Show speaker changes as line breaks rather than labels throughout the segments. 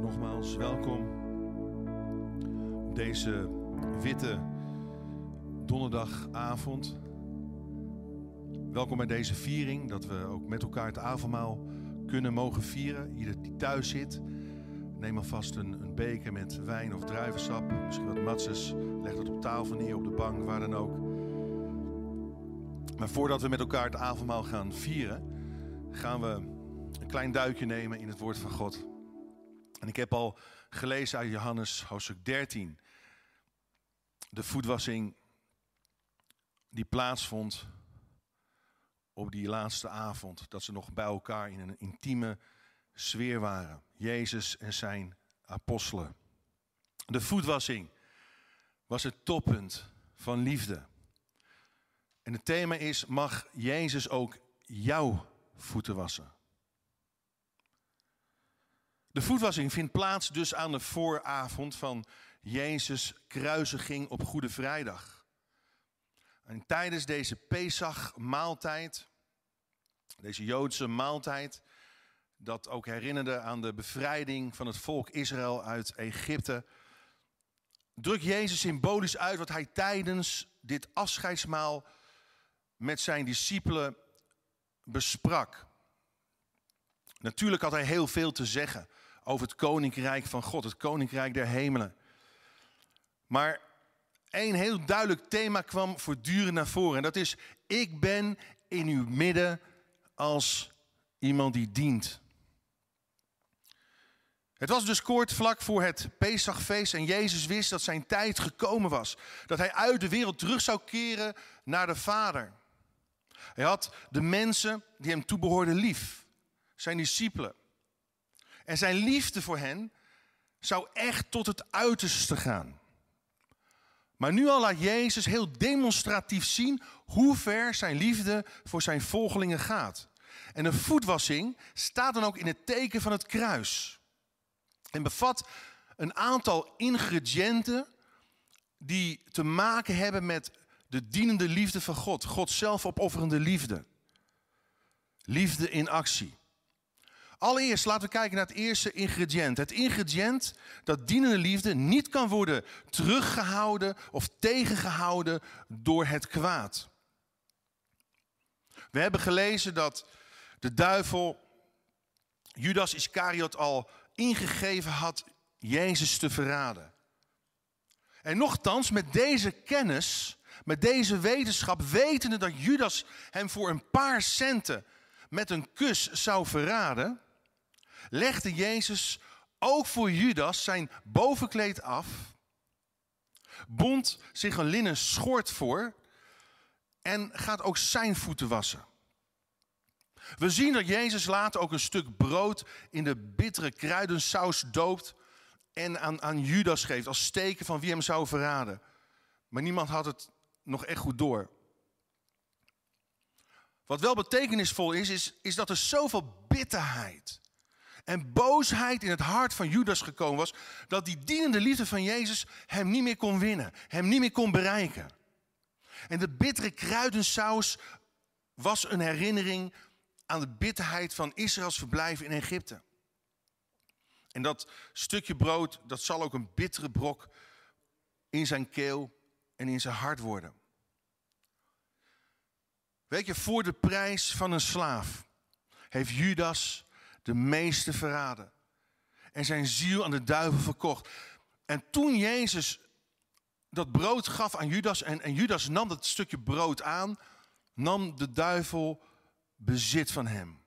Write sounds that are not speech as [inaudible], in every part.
nogmaals welkom op deze witte donderdagavond. Welkom bij deze viering, dat we ook met elkaar het avondmaal kunnen mogen vieren. Ieder die thuis zit, neem alvast een, een beker met wijn of druivensap. Misschien wat matzes, leg dat op tafel neer, op de bank, waar dan ook. Maar voordat we met elkaar het avondmaal gaan vieren, gaan we een klein duikje nemen in het woord van God. En ik heb al gelezen uit Johannes hoofdstuk 13. De voetwassing die plaatsvond op die laatste avond. Dat ze nog bij elkaar in een intieme sfeer waren. Jezus en zijn apostelen. De voetwassing was het toppunt van liefde. En het thema is, mag Jezus ook jouw voeten wassen? De voetwassing vindt plaats dus aan de vooravond van Jezus' kruisiging op Goede Vrijdag. En tijdens deze Pesach-maaltijd, deze Joodse maaltijd, dat ook herinnerde aan de bevrijding van het volk Israël uit Egypte, drukt Jezus symbolisch uit wat hij tijdens dit afscheidsmaal met zijn discipelen besprak. Natuurlijk had hij heel veel te zeggen over het koninkrijk van God, het koninkrijk der hemelen. Maar één heel duidelijk thema kwam voortdurend naar voren. En dat is, ik ben in uw midden als iemand die dient. Het was dus kort vlak voor het Pesachfeest en Jezus wist dat zijn tijd gekomen was. Dat hij uit de wereld terug zou keren naar de Vader. Hij had de mensen die hem toebehoorden lief, zijn discipelen. En zijn liefde voor hen zou echt tot het uiterste gaan. Maar nu al laat Jezus heel demonstratief zien hoe ver zijn liefde voor zijn volgelingen gaat. En een voetwassing staat dan ook in het teken van het kruis. En bevat een aantal ingrediënten die te maken hebben met de dienende liefde van God. God zelf opofferende liefde. Liefde in actie. Allereerst laten we kijken naar het eerste ingrediënt. Het ingrediënt dat dienende liefde niet kan worden teruggehouden of tegengehouden door het kwaad. We hebben gelezen dat de duivel Judas Iscariot al ingegeven had Jezus te verraden. En nochtans, met deze kennis, met deze wetenschap, wetende dat Judas hem voor een paar centen met een kus zou verraden, legde Jezus ook voor Judas zijn bovenkleed af, bond zich een linnen schort voor en gaat ook zijn voeten wassen. We zien dat Jezus later ook een stuk brood in de bittere kruidensaus doopt en aan, aan Judas geeft als steken van wie hem zou verraden. Maar niemand had het nog echt goed door. Wat wel betekenisvol is, is, is dat er zoveel bitterheid en boosheid in het hart van Judas gekomen was, dat die dienende liefde van Jezus hem niet meer kon winnen, hem niet meer kon bereiken. En de bittere kruidensaus was een herinnering aan de bitterheid van Israëls verblijf in Egypte. En dat stukje brood, dat zal ook een bittere brok in zijn keel en in zijn hart worden. Weet je, voor de prijs van een slaaf heeft Judas de meeste verraden. En zijn ziel aan de duivel verkocht. En toen Jezus dat brood gaf aan Judas en, en Judas nam dat stukje brood aan, nam de duivel bezit van hem.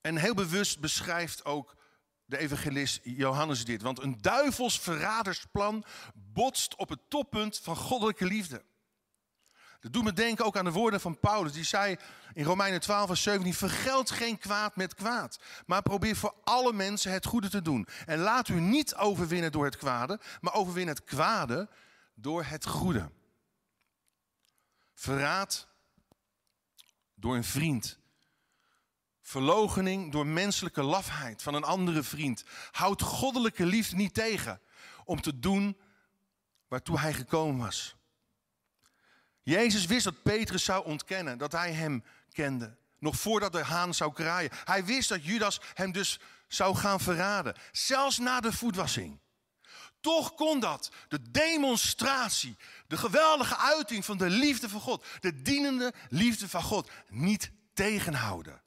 En heel bewust beschrijft ook de evangelist Johannes dit. Want een duivels verradersplan botst op het toppunt van goddelijke liefde. Dat doet me denken ook aan de woorden van Paulus. Die zei in Romeinen 12, vers 17: Vergeld geen kwaad met kwaad. Maar probeer voor alle mensen het goede te doen. En laat u niet overwinnen door het kwade, maar overwin het kwade door het goede. Verraad door een vriend. Verlogening door menselijke lafheid van een andere vriend. Houd goddelijke liefde niet tegen om te doen waartoe hij gekomen was. Jezus wist dat Petrus zou ontkennen, dat hij hem kende. Nog voordat de haan zou kraaien. Hij wist dat Judas hem dus zou gaan verraden, zelfs na de voetwassing. Toch kon dat, de demonstratie, de geweldige uiting van de liefde van God, de dienende liefde van God, niet tegenhouden.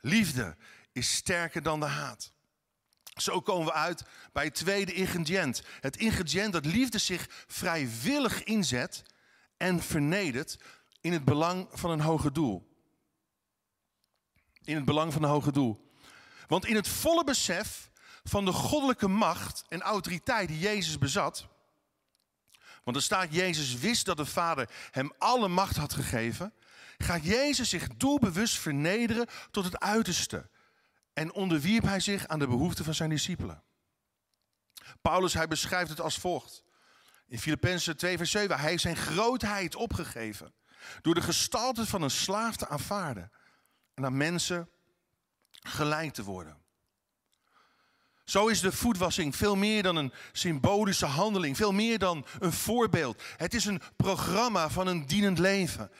Liefde is sterker dan de haat. Zo komen we uit bij het tweede ingrediënt. Het ingrediënt dat liefde zich vrijwillig inzet en vernedert in het belang van een hoger doel. In het belang van een hoger doel. Want in het volle besef van de goddelijke macht en autoriteit die Jezus bezat. Want er staat, Jezus wist dat de Vader hem alle macht had gegeven. Gaat Jezus zich doelbewust vernederen tot het uiterste. En onderwierp hij zich aan de behoeften van zijn discipelen. Paulus, hij beschrijft het als volgt. In Filippenzen 2 vers 7, hij heeft zijn grootheid opgegeven. Door de gestalte van een slaaf te aanvaarden. En aan mensen gelijk te worden. Zo is de voetwassing veel meer dan een symbolische handeling, veel meer dan een voorbeeld. Het is een programma van een dienend leven.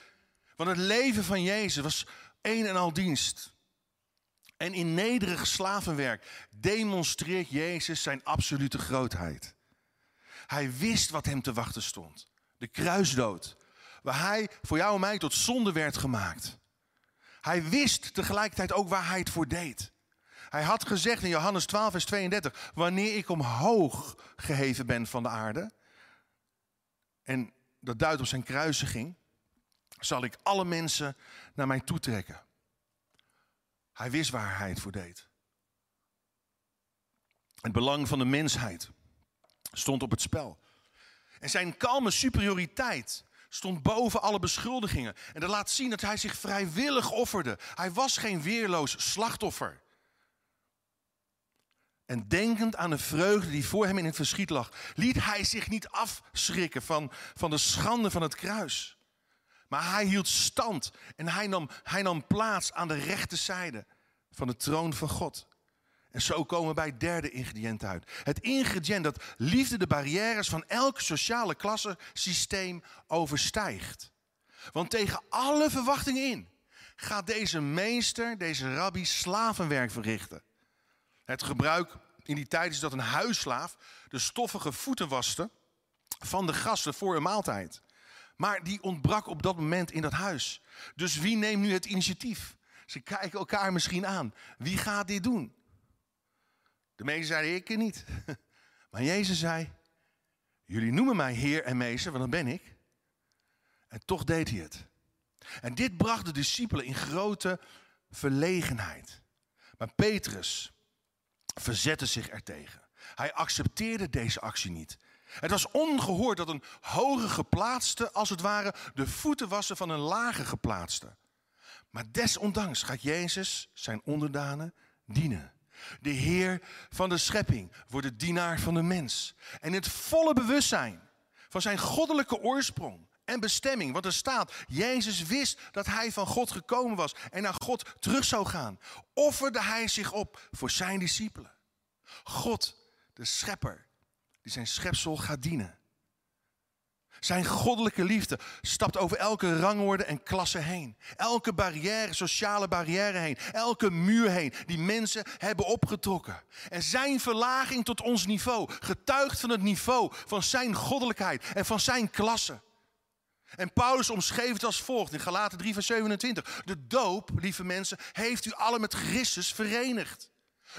Want het leven van Jezus was een en al dienst. En in nederig slavenwerk demonstreert Jezus zijn absolute grootheid. Hij wist wat hem te wachten stond. De kruisdood. Waar hij voor jou en mij tot zonde werd gemaakt. Hij wist tegelijkertijd ook waar hij het voor deed. Hij had gezegd in Johannes 12, vers 32, wanneer ik omhoog geheven ben van de aarde, en dat duidt op zijn kruisiging, zal ik alle mensen naar mij toetrekken. Hij wist waar hij het voor deed. Het belang van de mensheid stond op het spel. En zijn kalme superioriteit stond boven alle beschuldigingen. En dat laat zien dat hij zich vrijwillig offerde. Hij was geen weerloos slachtoffer. En denkend aan de vreugde die voor hem in het verschiet lag, liet hij zich niet afschrikken van, van de schande van het kruis. Maar hij hield stand en hij nam, hij nam plaats aan de rechterzijde van de troon van God. En zo komen we bij het derde ingrediënt uit. Het ingrediënt dat liefde de barrières van elk sociale klassensysteem overstijgt. Want tegen alle verwachtingen in gaat deze meester, deze rabbi, slavenwerk verrichten. Het gebruik in die tijd is dat een huisslaaf de stoffige voeten waste van de gasten voor een maaltijd. Maar die ontbrak op dat moment in dat huis. Dus wie neemt nu het initiatief? Ze kijken elkaar misschien aan. Wie gaat dit doen? De meesten zeiden, ik niet. [laughs] Maar Jezus zei, jullie noemen mij Heer en Meester, want dan ben ik. En toch deed hij het. En dit bracht de discipelen in grote verlegenheid. Maar Petrus verzette zich ertegen. Hij accepteerde deze actie niet. Het was ongehoord dat een hoge geplaatste, als het ware, de voeten wassen van een lage geplaatste. Maar desondanks gaat Jezus zijn onderdanen dienen. De Heer van de schepping wordt de dienaar van de mens. En het volle bewustzijn van zijn goddelijke oorsprong en bestemming. Want er staat, Jezus wist dat hij van God gekomen was en naar God terug zou gaan. Offerde hij zich op voor zijn discipelen. God, de schepper, die zijn schepsel gaat dienen. Zijn goddelijke liefde stapt over elke rangorde en klasse heen. Elke barrière, sociale barrière heen. Elke muur heen die mensen hebben opgetrokken. En zijn verlaging tot ons niveau getuigt van het niveau van zijn goddelijkheid en van zijn klasse. En Paulus omschreef het als volgt in Galaten 3 vers 27. De doop, lieve mensen, heeft u allen met Christus verenigd.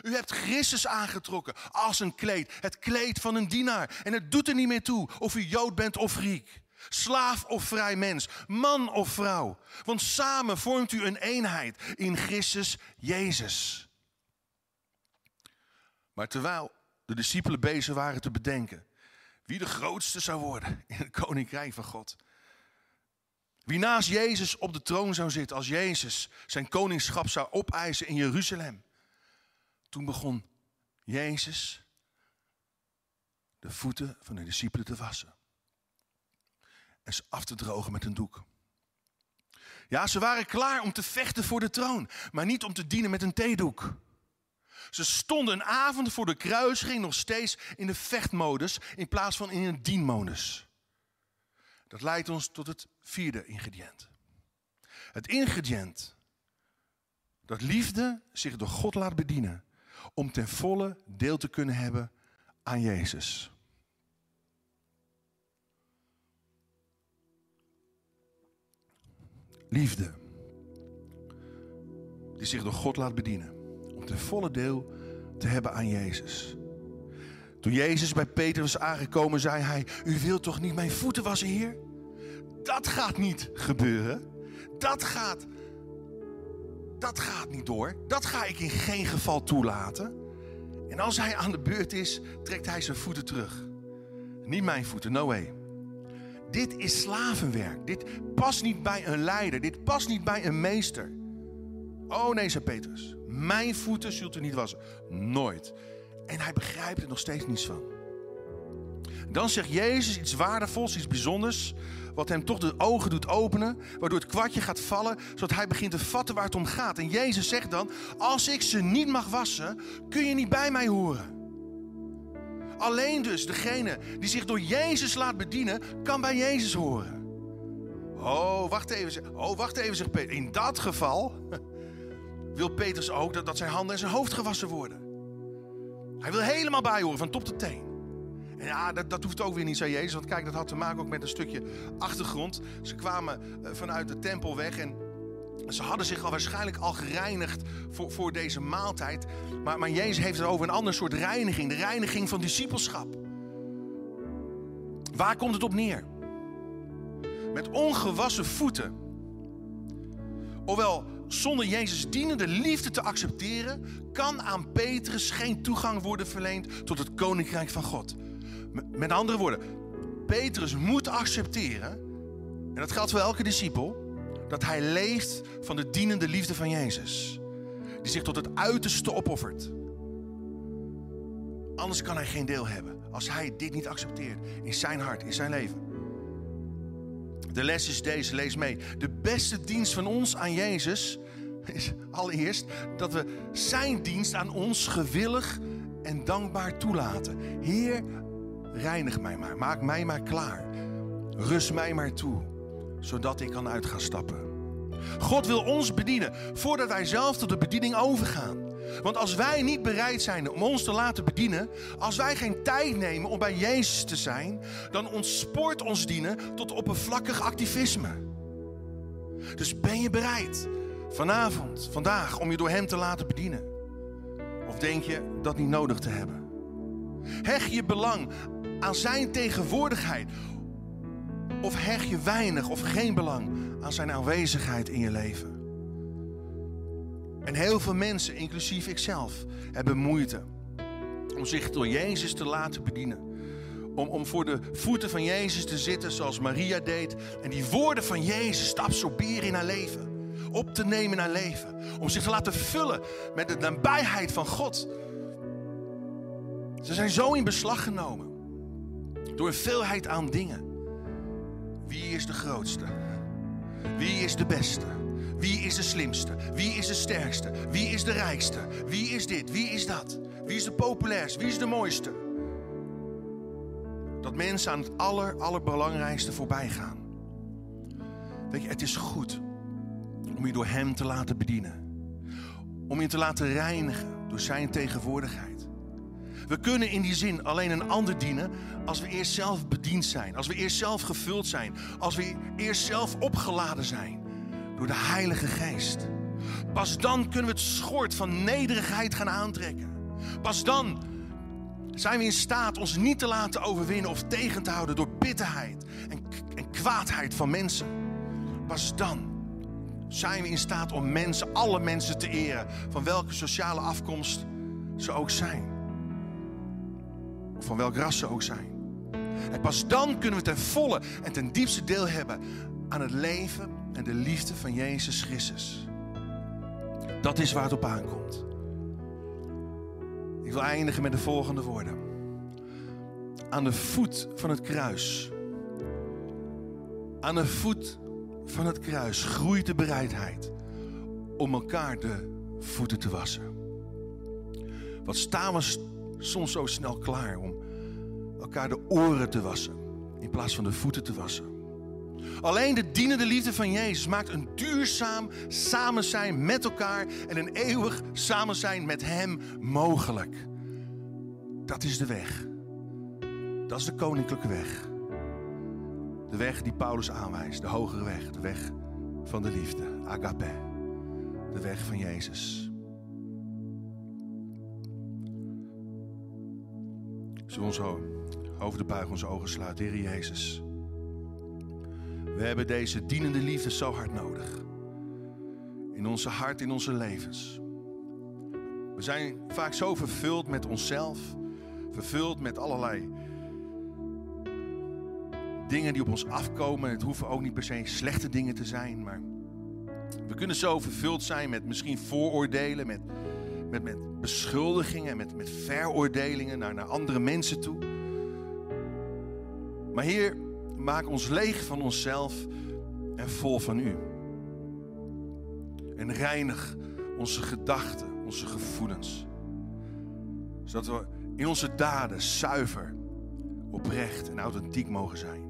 U hebt Christus aangetrokken als een kleed. Het kleed van een dienaar. En het doet er niet meer toe of u Jood bent of Griek. Slaaf of vrij mens. Man of vrouw. Want samen vormt u een eenheid in Christus Jezus. Maar terwijl de discipelen bezig waren te bedenken wie de grootste zou worden in het koninkrijk van God. Wie naast Jezus op de troon zou zitten als Jezus zijn koningschap zou opeisen in Jeruzalem. Toen begon Jezus de voeten van de discipelen te wassen. En ze af te drogen met een doek. Ja, ze waren klaar om te vechten voor de troon, maar niet om te dienen met een theedoek. Ze stonden een avond voor de kruising nog steeds in de vechtmodus in plaats van in een dienmodus. Dat leidt ons tot het vierde ingrediënt. Het ingrediënt Dat liefde zich door God laat bedienen om ten volle deel te kunnen hebben aan Jezus. Liefde. Die zich door God laat bedienen. Om ten volle deel te hebben aan Jezus. Toen Jezus bij Peter was aangekomen, zei hij: U wilt toch niet mijn voeten wassen, Heer? Dat gaat niet gebeuren. Dat gaat. Dat gaat niet door. Dat ga ik in geen geval toelaten. En als hij aan de beurt is, trekt hij zijn voeten terug. Niet mijn voeten, no way. Dit is slavenwerk. Dit past niet bij een leider. Dit past niet bij een meester. Oh nee, zei Petrus. Mijn voeten zult u niet wassen. Nooit. En hij begrijpt er nog steeds niets van. Dan zegt Jezus iets waardevols, iets bijzonders. Wat hem toch de ogen doet openen. Waardoor het kwartje gaat vallen. Zodat hij begint te vatten waar het om gaat. En Jezus zegt dan: Als ik ze niet mag wassen, kun je niet bij mij horen. Alleen dus degene die zich door Jezus laat bedienen, kan bij Jezus horen. Oh, wacht even. Oh, wacht even, zegt Peter. In dat geval [laughs] wil Petrus ook dat, dat zijn handen en zijn hoofd gewassen worden. Hij wil helemaal bij horen, van top tot teen. Ja, dat, dat hoeft ook weer niet, zei Jezus. Want kijk, dat had te maken ook met een stukje achtergrond. Ze kwamen eh, vanuit de tempel weg en ze hadden zich al waarschijnlijk al gereinigd voor, voor deze maaltijd. Maar, maar Jezus heeft het over een ander soort reiniging. De reiniging van discipelschap. Waar komt het op neer? Met ongewassen voeten. Ofwel, zonder Jezus dienende liefde te accepteren, kan aan Petrus geen toegang worden verleend tot het koninkrijk van God. Met andere woorden, Petrus moet accepteren, en dat geldt voor elke discipel, dat hij leeft van de dienende liefde van Jezus. Die zich tot het uiterste opoffert. Anders kan hij geen deel hebben. Als hij dit niet accepteert in zijn hart, in zijn leven. De les is deze, lees mee. De beste dienst van ons aan Jezus is allereerst dat we zijn dienst aan ons gewillig en dankbaar toelaten. Heer, reinig mij maar, maak mij maar klaar. Rust mij maar toe zodat ik kan uit gaan stappen. God wil ons bedienen voordat wij zelf tot de bediening overgaan. Want als wij niet bereid zijn om ons te laten bedienen, als wij geen tijd nemen om bij Jezus te zijn, dan ontspoort ons dienen tot oppervlakkig activisme. Dus ben je bereid vanavond, vandaag, om je door Hem te laten bedienen? Of denk je dat niet nodig te hebben? Heg je belang aan Zijn tegenwoordigheid of hecht je weinig of geen belang aan zijn aanwezigheid in je leven? En heel veel mensen, inclusief ikzelf, hebben moeite om zich door Jezus te laten bedienen. Om, om voor de voeten van Jezus te zitten zoals Maria deed. En die woorden van Jezus te absorberen in haar leven. Op te nemen in haar leven. Om zich te laten vullen met de nabijheid van God. Ze zijn zo in beslag genomen. Door een veelheid aan dingen. Wie is de grootste? Wie is de beste? Wie is de slimste? Wie is de sterkste? Wie is de rijkste? Wie is dit? Wie is dat? Wie is de populairste? Wie is de mooiste? Dat mensen aan het aller, allerbelangrijkste voorbij gaan. Weet je, het is goed om je door Hem te laten bedienen. Om je te laten reinigen door Zijn tegenwoordigheid. We kunnen in die zin alleen een ander dienen als we eerst zelf bediend zijn. Als we eerst zelf gevuld zijn. Als we eerst zelf opgeladen zijn door de Heilige Geest. Pas dan kunnen we het schort van nederigheid gaan aantrekken. Pas dan zijn we in staat ons niet te laten overwinnen of tegen te houden door bitterheid en, en kwaadheid van mensen. Pas dan zijn we in staat om mensen, alle mensen te eren, van welke sociale afkomst ze ook zijn of van welk ras ze ook zijn. En pas dan kunnen we ten volle en ten diepste deel hebben aan het leven en de liefde van Jezus Christus. Dat is waar het op aankomt. Ik wil eindigen met de volgende woorden. Aan de voet van het kruis. Aan de voet van het kruis groeit de bereidheid om elkaar de voeten te wassen. Wat staan we soms zo snel klaar om elkaar de oren te wassen in plaats van de voeten te wassen. Alleen de dienende liefde van Jezus maakt een duurzaam samen zijn met elkaar en een eeuwig samen zijn met Hem mogelijk. Dat is de weg. Dat is de koninklijke weg. De weg die Paulus aanwijst, de hogere weg, de weg van de liefde, agape, de weg van Jezus. Zullen we onze hoofden buigen, onze ogen sluiten, Heer Jezus. We hebben deze dienende liefde zo hard nodig. In onze hart, in onze levens. We zijn vaak zo vervuld met onszelf, vervuld met allerlei dingen die op ons afkomen. Het hoeven ook niet per se slechte dingen te zijn, maar we kunnen zo vervuld zijn met misschien vooroordelen, met, met, met beschuldigingen, met, met veroordelingen naar, naar andere mensen toe. Maar Heer, maak ons leeg van onszelf en vol van U. En reinig onze gedachten, onze gevoelens. Zodat we in onze daden zuiver, oprecht en authentiek mogen zijn.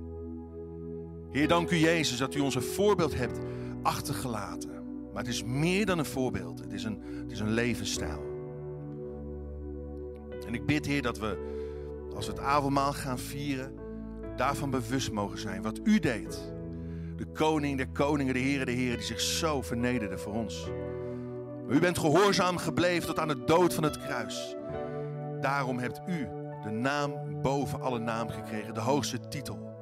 Heer, dank u Jezus dat u ons een voorbeeld hebt achtergelaten. Maar het is meer dan een voorbeeld. Het is een, het is een levensstijl. En ik bid, Heer, dat we, als we het avondmaal gaan vieren, daarvan bewust mogen zijn wat u deed. De koning der koningen, de heren de heren, die zich zo vernederde voor ons. Maar u bent gehoorzaam gebleven tot aan de dood van het kruis. Daarom hebt u de naam boven alle naam gekregen, de hoogste titel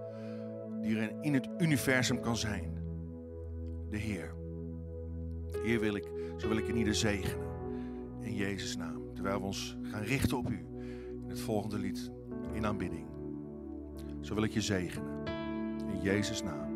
die er in het universum kan zijn. De Heer. Heer wil ik, zo wil ik in ieder zegenen. In Jezus' naam. Terwijl we ons gaan richten op u. In het volgende lied. In aanbidding. Zo wil ik je zegenen. In Jezus' naam.